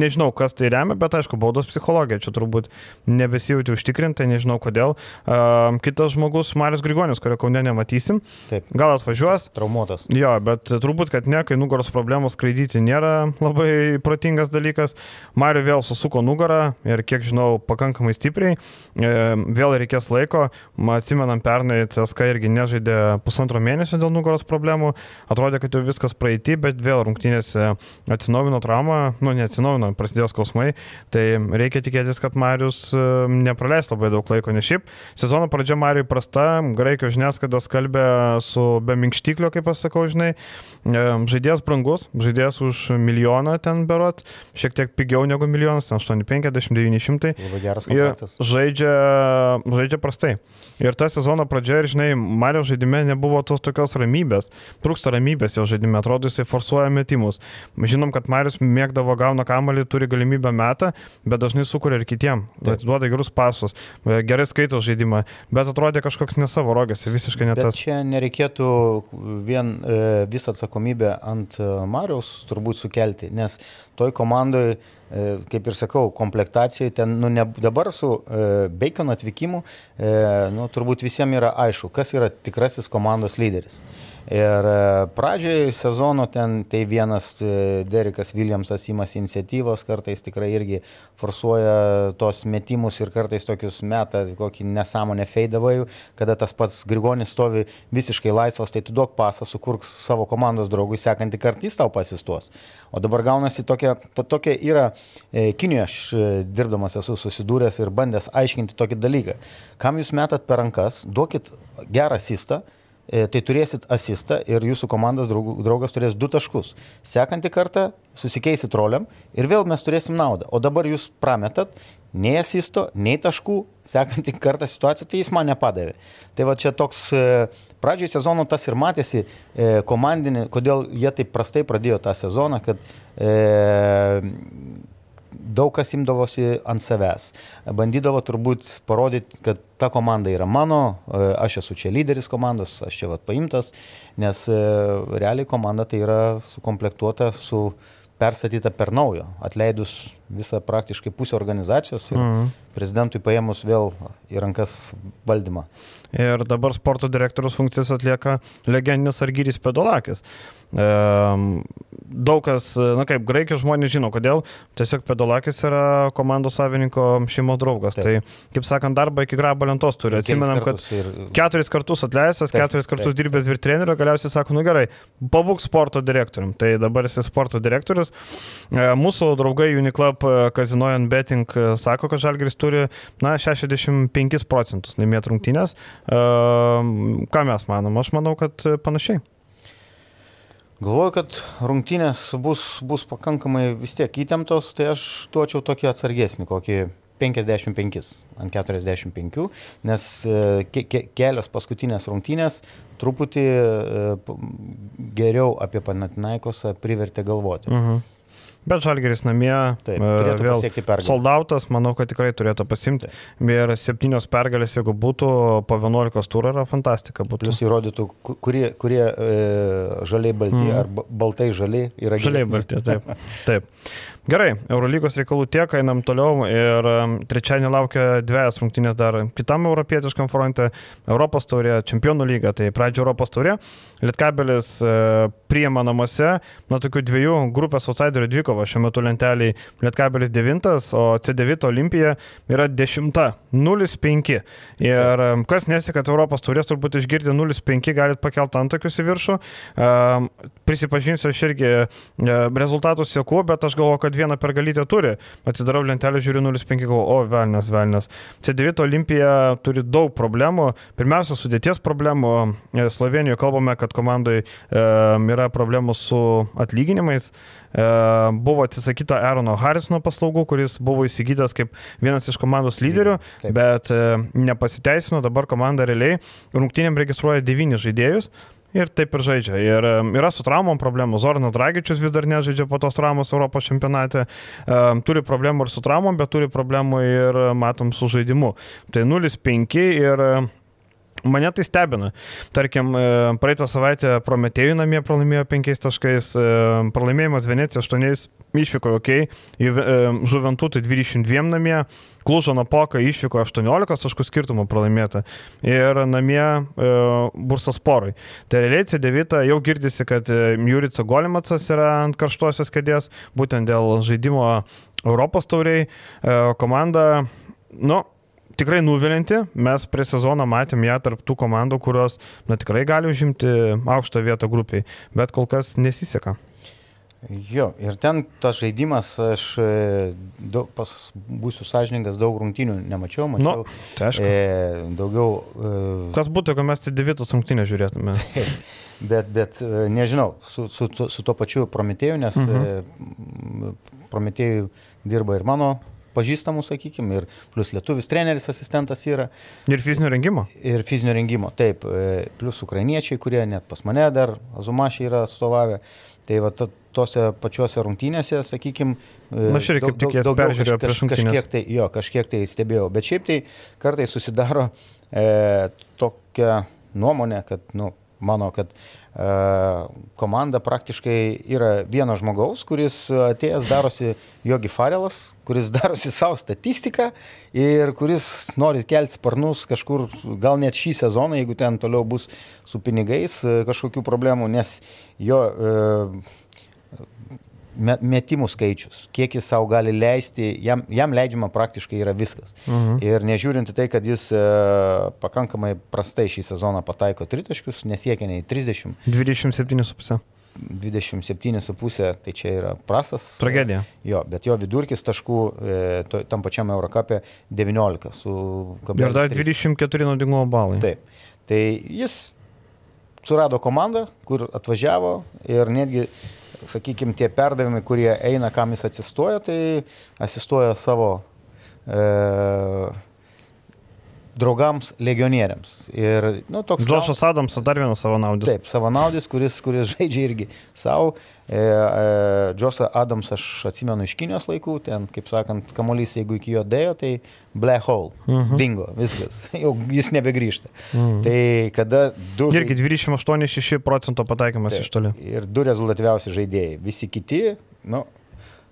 nežinau, kas tai remia, bet aišku, baudos psichologija čia turbūt nebesijauti užtikrintai, nežinau kodėl. Uh, kitas žmogus, Marius Grigonis, kurio kaune nematysim, Taip, gal atvažiuos, traumuotas. Jo, bet turbūt, kad ne, kai nugaros problemos skraidyti nėra labai protingas dalykas. Mario vėl susuko nugarą ir, kiek žinau, pakankamai stipriai. E, Vėl reikės laiko. Atsimenam, pernai CSK irgi nežaidė pusantro mėnesio dėl nugaros problemų. Atrodė, kad jau viskas praeitį, bet vėl rungtynėse atsinaujino traumą, nu neatsinaujino, prasidėjo skausmai. Tai reikia tikėtis, kad Marius e, nepraleis labai daug laiko, nes šiaip sezono pradžia Mariui prasta, graikijos žiniasklaida skalbė su be minkštiklio, kaip aš sakau, žinai, E, žaidėjas brangus, žaidėjas už milijoną ten berot, šiek tiek pigiau negu milijonas, ten 850-900 Labai geras kontraktas. žaidžia, žaidžia prastai. Ir ta sezono pradžia, ir žinai, Mario žaidime nebuvo tos tokios ramybės, trūksta ramybės jo žaidime, atrodo jisai forsuoja metimus. Žinom, kad Marius mėgdavo gauna kamalį, turi galimybę metą, bet dažnai sukuria ir kitiem, duoda gerus pasus, gerai skaito žaidimą, bet atrodė kažkoks ne savo rogėse, visiškai ne Bet čia nereikėtų vien e, visą atsakomybę ant e, Mariaus turbūt sukelti, nes toj komandai, e, kaip ir sakau, komplektacijai ten, nu, ne, dabar su e, Bacon atvykimu, e, nu, turbūt visiems yra aišku, kas yra tikrasis komandos lyderis. Ir e, pradžioje sezono ten tai vienas e, Derikas Williamsas įmas iniciatyvos, kartais tikrai irgi forsuoja tos metimus ir kartais tokius meta kokį nesąmonę feidavai, kada tas pats Grigonis stovi visiškai laisvas, tai tu duok pasą, sukurk savo komandos draugui, sekantį kartą jis tau pasistos. O dabar gaunasi tokia, to- tokia yra, e, Kinijoje aš e, dirbdamas esu susidūręs ir bandęs aiškinti tokį dalyką. Kam jūs metat per rankas, duokit gerą asistą, e, tai turėsit asistą ir jūsų komandos draug- draugas turės du taškus. Sekantį kartą susikeisit roliam ir vėl mes turėsim naudą. O dabar jūs prametat nei asisto, nei taškų, sekantį kartą situaciją, tai jis man nepadavė. Tai va čia toks e, pradžioj sezono tas ir matėsi e, komandinė, kodėl jie taip prastai pradėjo tą sezoną, kad e, daug kas imdavosi ant savęs. Bandydavo turbūt parodyti, kad ta komanda yra mano, e, aš esu čia lyderis komandos, aš čia vat paimtas, nes e, realiai komanda tai yra sukomplektuota su perstatyta per naujo, atleidus visą praktiškai pusę organizacijos ir Mhm. prezidentui paėmus vėl į rankas valdymą. Ir dabar sporto direktorius funkcijas atlieka legendinis Argyris Pedolakis. Ehm, Daug kas, na kaip, graikijos žmonės žino, kodėl. Tiesiog Pedolakis yra komandos savininko šeimos draugas. Taip. Tai, kaip sakant, darbą iki grabo lentos turi. Atsimenam, kad ir keturis kartus atleistas, Taip, keturis kartus taip. dirbęs vyr trenerio, galiausiai sako, nu gerai, pabūk sporto direktorium. Tai dabar jis sporto direktorius. E, Mūsų draugai Uniclub e, Casino and Betting e, sako, kad Žalgiris turi, na, 65 procentus laimėt rungtynės. E, Ką mes manom? Aš manau, kad panašiai. Galvoju, kad rungtynės bus, bus pakankamai vis tiek įtemptos, tai aš duočiau tokį atsargesnį, kokį 55 ant 45, nes ke ke kelios paskutinės rungtynės truputį geriau apie Panatinaikosą privertė galvoti. Mhm. Bet Žalgeris namie Taip, e, turėtų vėl pasiekti pergalę. soldautas, manau, kad tikrai turėtų pasimti. Ir septynios pergalės, jeigu būtų po 11 turų, yra fantastika. Būtų. Plus įrodytų, ku- kurie, kurie e, žaliai balti mm. ar ba- baltai žaliai yra Žaliai geresni. balti, taip. [LAUGHS] taip. Gerai, Eurolygos reikalų tiek, einam toliau ir trečiadienį laukia dviejas rungtynės dar kitam europietiškam fronte - Europos taurė, Čempionų lyga, tai pradžio Europos taurė. Lietkabelis e, priema namuose, na tokių dviejų grupės outsiderių dvikova šiuo metu lenteliai Lietkabelis 9, o C9 Olimpija yra 10, 0-5. Ir kas nesika, kad Europos taurės turbūt išgirdę 0-5 galit pakelti antakius į viršų. Prisipažinsiu, aš irgi e, rezultatus sėku, bet aš galvoju, kad vieną pergalytę turi. Atsidarau lentelę, žiūriu 0,5, o velnas, velnas. C9 Olimpija turi daug problemų. Pirmiausia, sudėties problemų. E, Slovenijoje kalbame, kad komandai e, yra problemų su atlyginimais. E, buvo atsisakyta Aarono Harrisono paslaugų, kuris buvo įsigytas kaip vienas iš komandos lyderių, Taip. bet e, nepasiteisino, dabar komanda realiai rungtynėm registruoja devynis žaidėjus. Ir taip ir žaidžia. Ir yra su traumom problemų. Zornas Dragičius vis dar nežaidžia po tos traumos Europos čempionate. Turi problemų ir su traumom, bet turi problemų ir matom su žaidimu. Tai 0-5 ir Mane tai stebina. Tarkim, e, praeitą savaitę Prometėjų namie pralaimėjo 5 taškais, e, pralaimėjimas Venecija 8 išvyko, ok, Žuventutui 22 namie, Klužo Napoka išvyko 18 taškų skirtumų pralaimėta ir namie e, Bursas Porui. Tai realiai C9 jau girdisi, kad Jurica Golimacas yra ant karštosios kėdės, būtent dėl žaidimo Europos tauriai. Komanda, nu, tikrai nuvilinti. Mes prie sezono matėm ją tarp tų komandų, kurios na, tikrai gali užimti aukštą vietą grupiai, bet kol kas nesiseka. Jo, ir ten tas žaidimas, aš e, daug, pas, būsiu sąžininkas, daug rungtynių nemačiau, mačiau. Nu, tai aišku. E, daugiau. E, Kas būtų, jeigu mes C9 rungtynę žiūrėtume? [LAUGHS] bet, bet e, nežinau, su, su, su, su to pačiu Prometėju, nes mhm. e, Prometėju dirba ir mano pažįstamų, sakykime, ir plus lietuvis treneris, asistentas yra. Ir fizinio rengimo. Ir fizinio rengimo, taip, e, plus ukrainiečiai, kurie net pas mane dar, Azumašiai yra atstovavę. Tai va, tose pačiose rungtynėse, sakykime, Na, aš irgi kaip tik jas peržiūrėjau prieš rungtynės. Kažkiek tai, jo, kažkiek tai stebėjau, bet šiaip tai kartai susidaro e, tokia nuomonė, kad, nu, mano, kad komanda praktiškai yra vieno žmogaus, kuris atėjęs darosi Jogi Farelas, kuris [LAUGHS] darosi savo statistiką ir kuris nori kelti sparnus kažkur, gal net šį sezoną, jeigu ten toliau bus su pinigais e, kažkokių problemų, nes jo e, metimų skaičius, kiek jis savo gali leisti, jam, jam leidžiama praktiškai yra viskas. Mhm. Ir nežiūrint į tai, kad jis e, pakankamai prastai šį sezoną pataiko tritaškius, nesiekia nei 30. 27,5. 27,5, tai čia yra prastas. Tragedija. Jo, bet jo vidurkis taškų e, to, tam pačiam Eurocapė 19 su kabeliu. Ir dar 24 naudingumo balai. Taip. Tai jis surado komandą, kur atvažiavo ir netgi, sakykime, tie perdavimai, kurie eina, kam jis atsistoja, tai asistuoja savo e, draugams legionieriams. Ir, nu, toks... Džošas Adamsas dar vienas savanaudis. Taip, savanaudis, kuris, kuris [LAUGHS] žaidžia irgi savo. E, e, Džosą Adams aš atsimenu iš Kinijos laikų, ten, kaip sakant, kamuolys, jeigu iki jo dėjo, tai black hole, uh mhm. -huh. dingo, viskas, [LAUGHS] jau jis nebegrįžta. Uh mhm. -huh. Tai kada du... Irgi 28-6 procento pataikymas taip, iš toli. Ir du rezultatyviausi žaidėjai. Visi kiti, nu,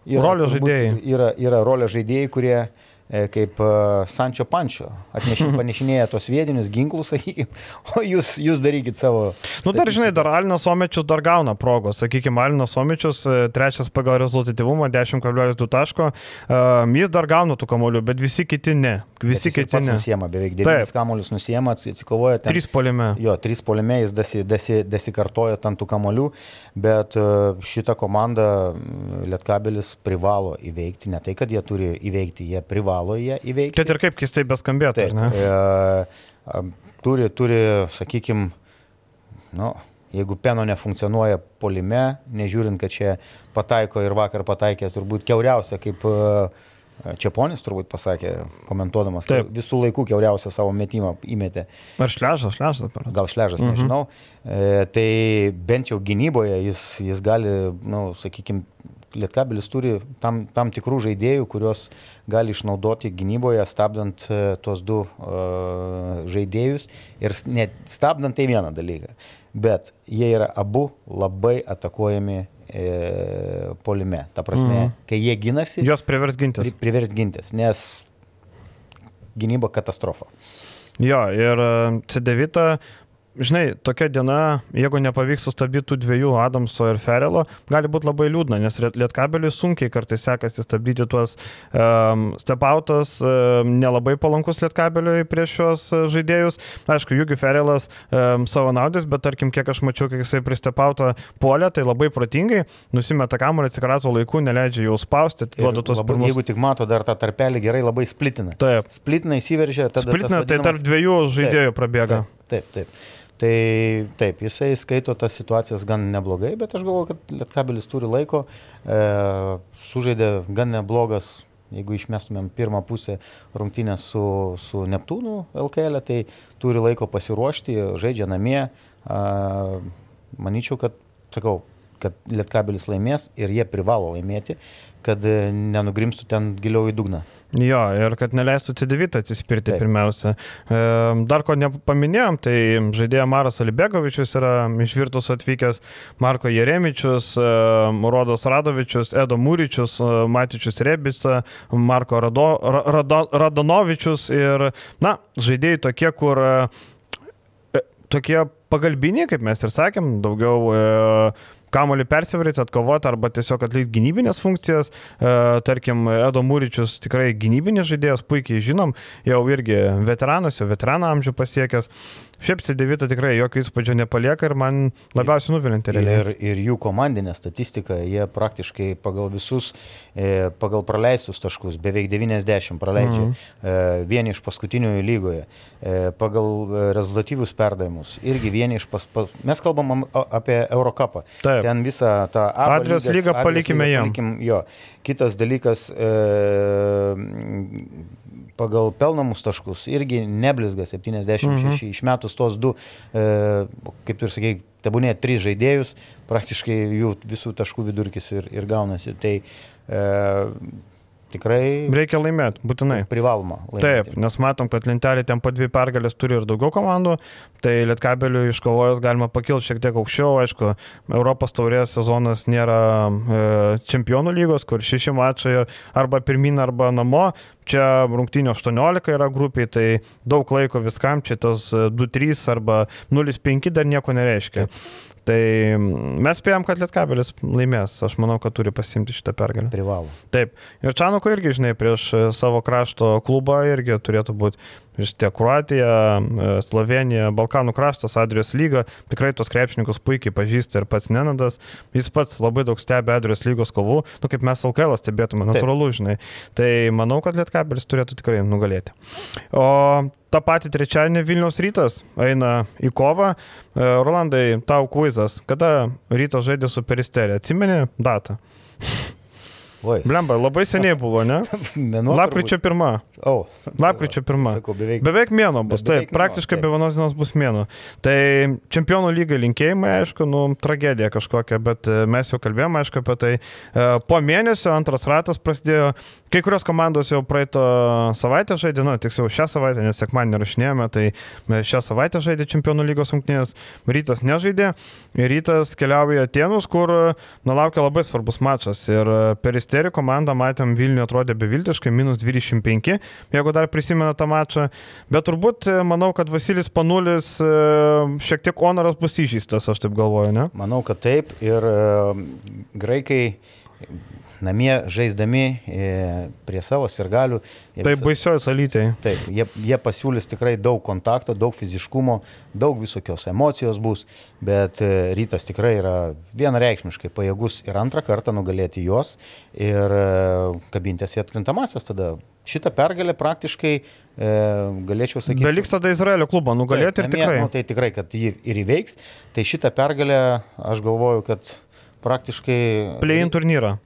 yra, rolio žaidėjai. Yra, yra rolio žaidėjai, kurie kaip e, Sančio Pančio, atnešinėja [LAUGHS] tos vietinius ginklus, [LAUGHS] sakykime, o jūs, jūs darykit savo. Na, nu, dar žinai, dar Alinas Omečius dar gauna progos, sakykime, Alinas Omečius, e, trečias pagal rezultatyvumą, 10,2 taško, jis dar gauna tų kamolių, bet visi kiti ne. Visi kiti ne. Nusiema, beveik 9 kamolius nusiema, atsikovoja. Ten, 3 polime. Jo, 3 polime jis dasi, dasi, dasikartoja ant tų kamolių, bet šitą komandą Lietkabelis privalo įveikti, ne tai, kad jie turi įveikti, jie privalo privalo jie įveikti. Kad ir kaip keistai beskambėtų, Taip, ne? E, turi, turi sakykime, nu, jeigu peno nefunkcionuoja polime, nežiūrint, kad čia pataiko ir vakar pataikė turbūt keuriausia, kaip uh, Čiaponis turbūt pasakė, komentuodamas, kad visų laikų keuriausią savo metimą įmetė. Ar šležas, šležas dabar? Gal šležas, mhm. nežinau. E, tai bent jau gynyboje jis, jis gali, na, nu, sakykime, Lietkabelis turi tam, tam tikrų žaidėjų, kurios gali išnaudoti gynyboje, stabdant uh, tuos du uh, žaidėjus ir net stabdant tai vieną dalyką. Bet jie yra abu labai atakuojami e, polime. Ta prasme, mm. kai jie ginasi. Jos privers gintis. Privers gintis, nes gynyba katastrofa. Jo, ir C9 žinai, tokia diena, jeigu nepavyks sustabdyti tų dviejų Adamso ir Ferelo, gali būti labai liūdna, nes Lietkabeliui sunkiai kartais sekasi stabdyti tuos um, stepautas, um, nelabai palankus Lietkabeliui prieš šios žaidėjus. Aišku, Jugi Ferelas um, savo naudės, bet tarkim, kiek aš mačiau, kiek jisai pristepautą polę, tai labai protingai, nusimeta kamuolį, atsikrato laiku, neleidžia jau spausti, duoda tuos labai, pirmus. Jeigu tik mato dar tą tarpelį gerai, labai splitina. Taip. Splitina įsiveržia, tada... Splitina, tai tarp dviejų žaidėjų taip, prabėga. Taip, taip. taip. Tai taip, jisai skaito tas situacijas gan neblogai, bet aš galvoju, kad Lietkabelis turi laiko, e, sužaidė gan neblogas, jeigu išmestumėm pirmą pusę rungtynės su, su Neptūnu LKL, tai turi laiko pasiruošti, žaidžia namie. E, manyčiau, kad, sakau, kad Lietkabelis laimės ir jie privalo laimėti, kad e, nenugrimstų ten giliau į dugną. Jo, ir kad neleistų C9 atsispirti Taip. pirmiausia. E, dar ko nepaminėjom, tai žaidėja Maras Alibegovičius yra iš Virtus atvykęs, Marko Jeremičius, e, Rodos Radovičius, Edo Mūričius, Matičius Rebica, Marko Rado, Rado, Radonovičius ir, na, žaidėjai tokie, kur tokie pagalbiniai, kaip mes ir sakėm, daugiau e, kamolį persivaryti, atkovoti arba tiesiog atlikti gynybinės funkcijas. E, tarkim, Edo Mūričius tikrai gynybinis žaidėjas, puikiai žinom, jau irgi veteranas, jau veterano amžių pasiekęs. Šiaip C9 tikrai jokio įspūdžio nepalieka ir man labiausiai nuvilinti. Ir, ir jų komandinė statistika, jie praktiškai pagal visus, e, pagal praleistus taškus, beveik 90 praleidžia, mm -hmm. vieni iš paskutinių lygoje, e, pagal rezultatyvius perdavimus, irgi vieni iš pas, pas, mes kalbam apie Eurocapą. Taip. Ten visą tą Adrijos lygą palikime jam. Palikim, jo. Kitas dalykas, e, pagal pelnamus taškus irgi neblizga 76, mhm. išmetus tos du, e, kaip ir sakėjai, tebūnė trys žaidėjus, praktiškai jų visų taškų vidurkis ir, ir gaunasi. Tai e, tikrai. Reikia laimėti, būtinai. Privaloma. Laimėti. Taip, nes matom, kad lentelė ten po dvi pergalės turi ir daugiau komandų, tai Lietkabelių iškovojus galima pakilti šiek tiek aukščiau, aišku, Europos taurės sezonas nėra e, čempionų lygos, kur šeši mačai arba pirmin, arba namo, čia rungtynio 18 yra grupiai, tai daug laiko viskam, čia tas 2-3 e, arba 0-5 dar nieko nereiškia. Tai mes spėjom, kad Lietkabelis laimės. Aš manau, kad turi pasimti šitą pergalę. Privalo. Taip. Ir Čanuko irgi, žinai, prieš e, savo krašto klubą irgi turėtų būti Iš tiek Kroatija, e, Slovenija, Balkanų kraštas, Adrijos lyga, tikrai tos krepšininkus puikiai pažįsta ir pats Nenadas, jis pats labai daug stebi Adrijos lygos kovų, nu kaip mes LKL stebėtume, natūralu, žinai. Tai manau, kad Lietkabelis turėtų tikrai nugalėti. O tą patį trečiadienį Vilniaus rytas eina į kovą. E, Rolandai, tau kuizas, kada rytas žaidė su peristerija, atsimeni datą? Oi. Blemba, labai seniai [LAUGHS] buvo, ne? Mėnuo. Lapkričio pirmą. O. Oh. Lapkričio pirmą. Sakau, beveik. Beveik mėno bus, taip, mėno, praktiškai be vienos dienos bus mėno. Tai čempionų lygai linkėjimai, aišku, nu, tragedija kažkokia, bet e, mes jau kalbėjome, aišku, apie tai. E, po mėnesio antras ratas prasidėjo, kai kurios komandos jau praeito savaitę žaidė, nu, tiksliau šią savaitę, nes sekmanį rašinėjome, tai šią savaitę žaidė čempionų lygos rungtynės, rytas nežaidė, rytas keliauja į Atenus, kur, nu, laukia labai svarbus mačas ir peristė Ministerijų komanda, matėm, Vilniuje atrodė beviltiškai, minus 25, jeigu dar prisimena tą mačą. Bet turbūt e, manau, kad Vasilis Panulis e, šiek tiek honoras bus įžįstas, aš taip galvoju, ne? Manau, kad taip. Ir uh, graikai namie žaisdami e, prie savo sirgalių. Tai baisioji salytė. Taip, jie, jie pasiūlys tikrai daug kontakto, daug fiziškumo, daug visokios emocijos bus, bet e, rytas tikrai yra vienareikšmiškai pajėgus ir antrą kartą nugalėti juos ir e, kabintis į atkrintamasias tada. Šitą pergalę praktiškai e, galėčiau sakyti. Beliks tada Izraelio klubą nugalėti taip, ir namie, tikrai. Nu, tai tikrai, kad jį ir įveiks. Tai šitą pergalę aš galvoju, kad praktiškai... Play-in turnyrą.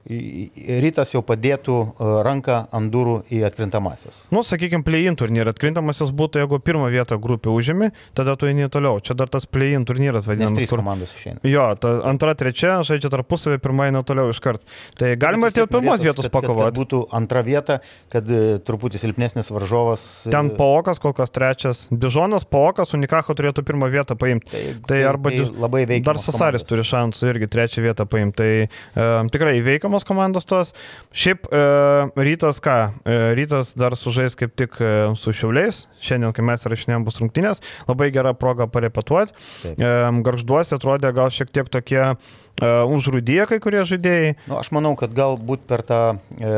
Rytas jau padėtų e, ranką ant durų į atkrintamasias. Nu, sakykime, play-in turnyrą. Atkrintamasis būtų, jeigu pirmą vietą grupė užėmė, tada tu eini toliau. Čia dar tas play-in turnyras vadinamas. Nes trys kur... komandos išeina. Jo, ta antra, trečia, žaidžia tarpusavį, pirmą eina toliau iškart. Tai galima ir dėl pirmos vietos pakovoti. Kad būtų antra vieta, kad e, truputį silpnesnis varžovas. E, Ten Paokas kol kas trečias. Dižonas, Paokas, Unikacho turėtų pirmą vietą paimti. Tai, tai, tai arba tai labai veikia. Dar Sasaris turi šansų irgi trečią vietą vietą paimti. Tai e, tikrai įveikiamos komandos tos. Šiaip e, rytas ką? E, rytas dar sužais kaip tik e, su šiauliais. Šiandien, kai mes rašinėjom, bus rungtynės. Labai gera proga parepetuoti. E, garžduosi atrodė gal šiek tiek tokie uh, užrūdėję kai kurie žaidėjai. Nu, aš manau, kad galbūt per tą e,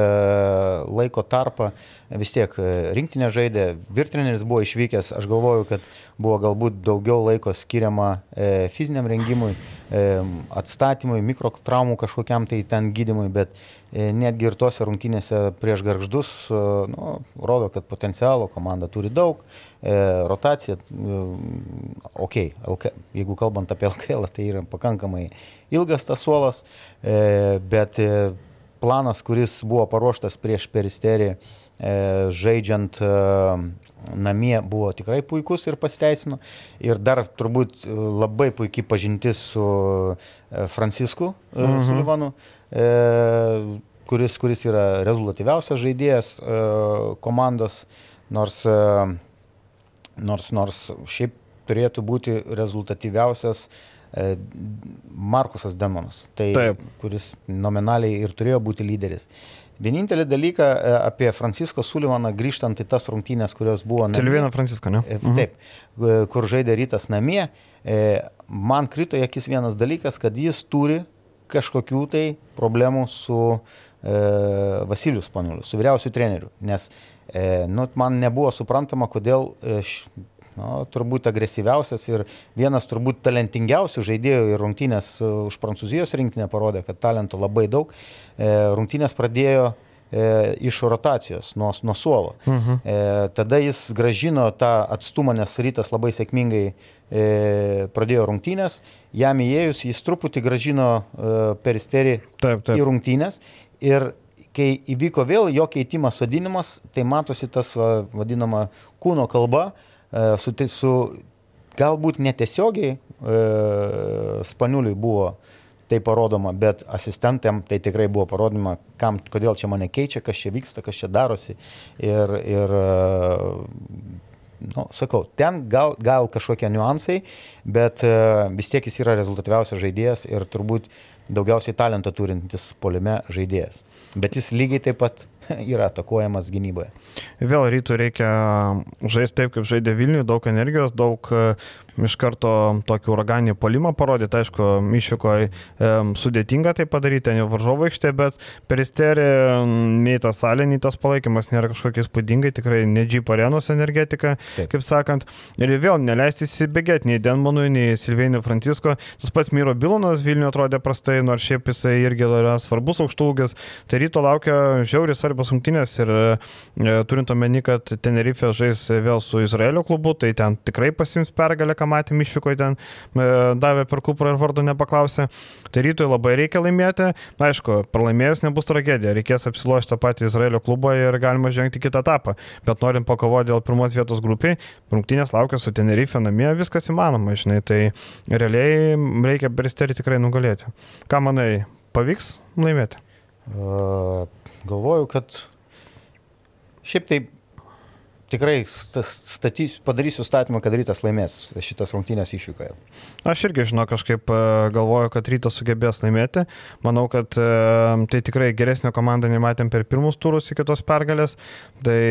laiko tarpą vis tiek e, rinktinė žaidė, virtreneris buvo išvykęs, aš galvoju, kad buvo galbūt daugiau laiko skiriama e, fiziniam rengimui, e, atstatymui, mikrotraumų kažkokiam tai ten gydimui, bet netgi ir tose rungtynėse prieš garždus nu, rodo, kad potencialo komanda turi daug, rotacija, ok, LK, jeigu kalbant apie LKL, tai yra pakankamai ilgas tas suolas, bet planas, kuris buvo paruoštas prieš peristerį, žaidžiant e, namie buvo tikrai puikus ir pasiteisino. Ir dar turbūt e, labai puikiai pažintis su e, Francisku e, mhm. Sulivanu, e, kuris, kuris yra rezultatyviausias žaidėjas e, komandos, nors, e, nors, nors šiaip turėtų būti rezultatyviausias e, Markusas Demonas, tai, Taip. kuris nominaliai ir turėjo būti lyderis. Vienintelį dalyką e, apie Francisko Sulivaną grįžtant į tas rungtynės, kurios buvo... Silvino Francisko, ne? E, mhm. Taip, kur žaidė rytas namie, man krito į akis vienas dalykas, kad jis turi kažkokių tai problemų su e, Vasilijus Panuliu, su vyriausiu treneriu, nes e, nu, man nebuvo suprantama, kodėl e, nu, turbūt agresyviausias ir vienas turbūt talentingiausių žaidėjų ir rungtynės e, už Prancūzijos rinktinę parodė, kad talento labai daug. E, rungtynės pradėjo e, iš rotacijos, nuo, nuo suolo. Uh mhm. -huh. e, tada jis gražino tą atstumą, nes rytas labai sėkmingai e, pradėjo rungtynės, jam įėjus jis truputį gražino e, peristerį taip, taip. į rungtynės ir kai įvyko vėl jo keitimas, sodinimas, tai matosi tas va, vadinama kūno kalba, su, su galbūt netiesiogiai e, Spaniuliui buvo tai parodoma, bet asistentėm tai tikrai buvo parodoma, kam, kodėl čia mane keičia, kas čia vyksta, kas čia darosi. Ir, ir e, nu, sakau, ten gal, gal kažkokie niuansai, bet vis tiek jis yra rezultatyviausias žaidėjas ir turbūt daugiausiai talento turintis polime žaidėjas. Bet jis lygiai taip pat [LAUGHS] yra atakuojamas gynyboje. Vėl rytų reikia žaisti taip, kaip žaidė Vilniuje, daug energijos, daug iš karto tokį uraganį polimą parodyti, aišku, išvykoje sudėtinga tai padaryti, ten jau varžovo aikštė, bet peristerį nei tas salė, nei tas palaikymas nėra kažkokie spūdingai, tikrai ne Jeep arenos energetika, Taip. kaip sakant, ir vėl neleisti įsibėgėti nei Denmonui, nei Silvėniui Francisko, tas pats Myro Bilonas Vilniuje atrodė prastai, nors šiaip jisai irgi yra svarbus aukštūgis, tai ryto laukia žiauriai svarbios rungtynės ir e, turint omeny, kad Tenerife žais vėl su Izraelio klubu, tai ten tikrai pasims pergalę, ką matėm išvykoje ten, e, davė per kuprą ir vardo nepaklausė. Tai rytoj labai reikia laimėti. Aišku, pralaimėjus nebus tragedija, reikės apsilošti tą patį Izraelio klubą ir galima žengti kitą etapą. Bet norint pakovoti dėl pirmos vietos grupiai, rungtynės laukia su Tenerife namie, viskas įmanoma, žinai, tai realiai reikia Bristerį tikrai nugalėti. Ką manai, pavyks laimėti? Uh, galvoju, kad šiaip tai tikrai statys, padarysiu statymą, kad rytas laimės šitas rungtynės išvykoje. Aš irgi žinau, kažkaip e, galvoju, kad rytas sugebės laimėti. Manau, kad e, tai tikrai geresnio komandą nematėm per pirmus turus iki tos pergalės. Tai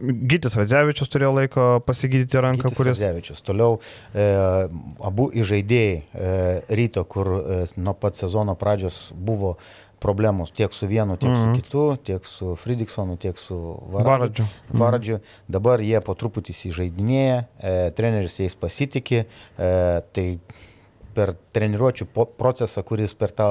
Gytis Vadzevičius turėjo laiko pasigydyti ranką, Gytis kuris. Vadzevičius. Toliau e, abu įžaidėjai e, ryto, kur e, nuo pat sezono pradžios buvo problemos tiek su vienu, tiek mm -hmm. su mhm. kitu, tiek su Fridiksonu, tiek su Varadžiu. Varadžiu. Mm -hmm. Dabar jie po truputį įsižaidinėja, e, treneris jais pasitikė, e, tai per treniruočio procesą, kuris per tą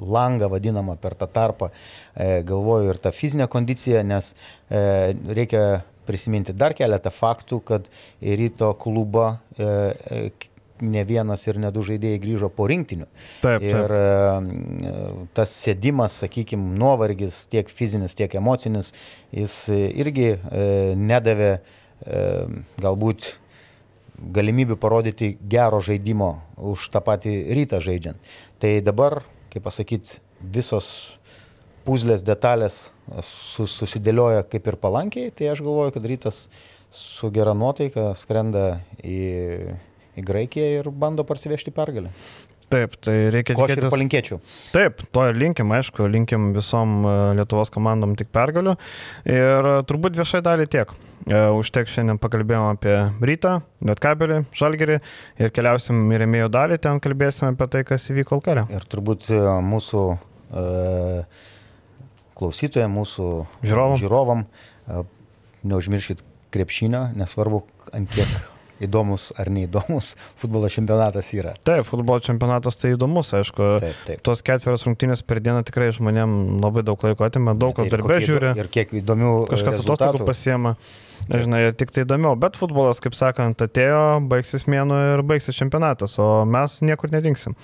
langą vadinamą, per tą tarpą, e, galvoju ir tą fizinę kondiciją, nes e, reikia prisiminti dar keletą faktų, kad ryto klubą e, e ne vienas ir ne du žaidėjai grįžo po rinktinių. Taip, taip. Ir e, tas sėdimas, sakykime, nuovargis tiek fizinis, tiek emocinis, jis irgi e, nedavė e, galbūt galimybių parodyti gero žaidimo už tą patį rytą žaidžiant. Tai dabar, kaip pasakyti, visos puzlės detalės susidėlioja kaip ir palankiai, tai aš galvoju, kad rytas su gera nuotaika skrenda į į Graikiją ir bando parsivežti pergalę. Taip, tai reikia Ko aš tikėtis. palinkėčiau. Taip, to ir linkim, aišku, linkim visom e, Lietuvos komandom tik pergalių. Ir e, turbūt viešai dalį tiek. E, Užtek šiandien pakalbėjome apie rytą, Lietkabelį, Žalgerį ir keliausim į remėjų dalį, ten kalbėsime apie tai, kas įvyko Alkarė. Ir turbūt mūsų e, klausytojams, mūsų Žiūrovam. žiūrovam e, neužmirškit krepšinio, nesvarbu, ant kiek įdomus ar neįdomus futbolo čempionatas yra. Taip, futbolo čempionatas tai įdomus, aišku. Taip, taip. Tos ketverios rungtynės per dieną tikrai žmonėm labai daug laiko atima, daug kas Ir darbė žiūri. Ir kiek įdomių e, kažkas atostogų rezultatų. pasiema. Žinai, ir tik tai įdomiau, bet futbolas, kaip sakant, atėjo, baigsis mėnuo ir baigsis čempionatas, o mes niekur nedingsim.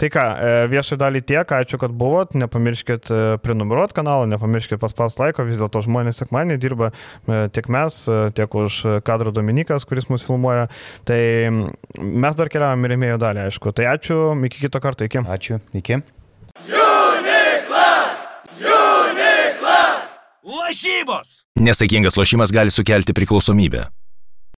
Tai ką, e, viešai dalį tiek, ačiū, kad buvot, nepamirškit e, prenumeruoti kanalą, nepamirškit paspaus laiko, vis dėlto žmonės sekmanį dirba e, tiek mes, tiek už kadro Dominikas, kuris mus filmuoja. Tai mes dar keliavam į remėjo dalį, aišku. Tai ačiū, iki kito karto, iki. Ačiū, iki. Nesaikingas lošimas gali sukelti priklausomybę.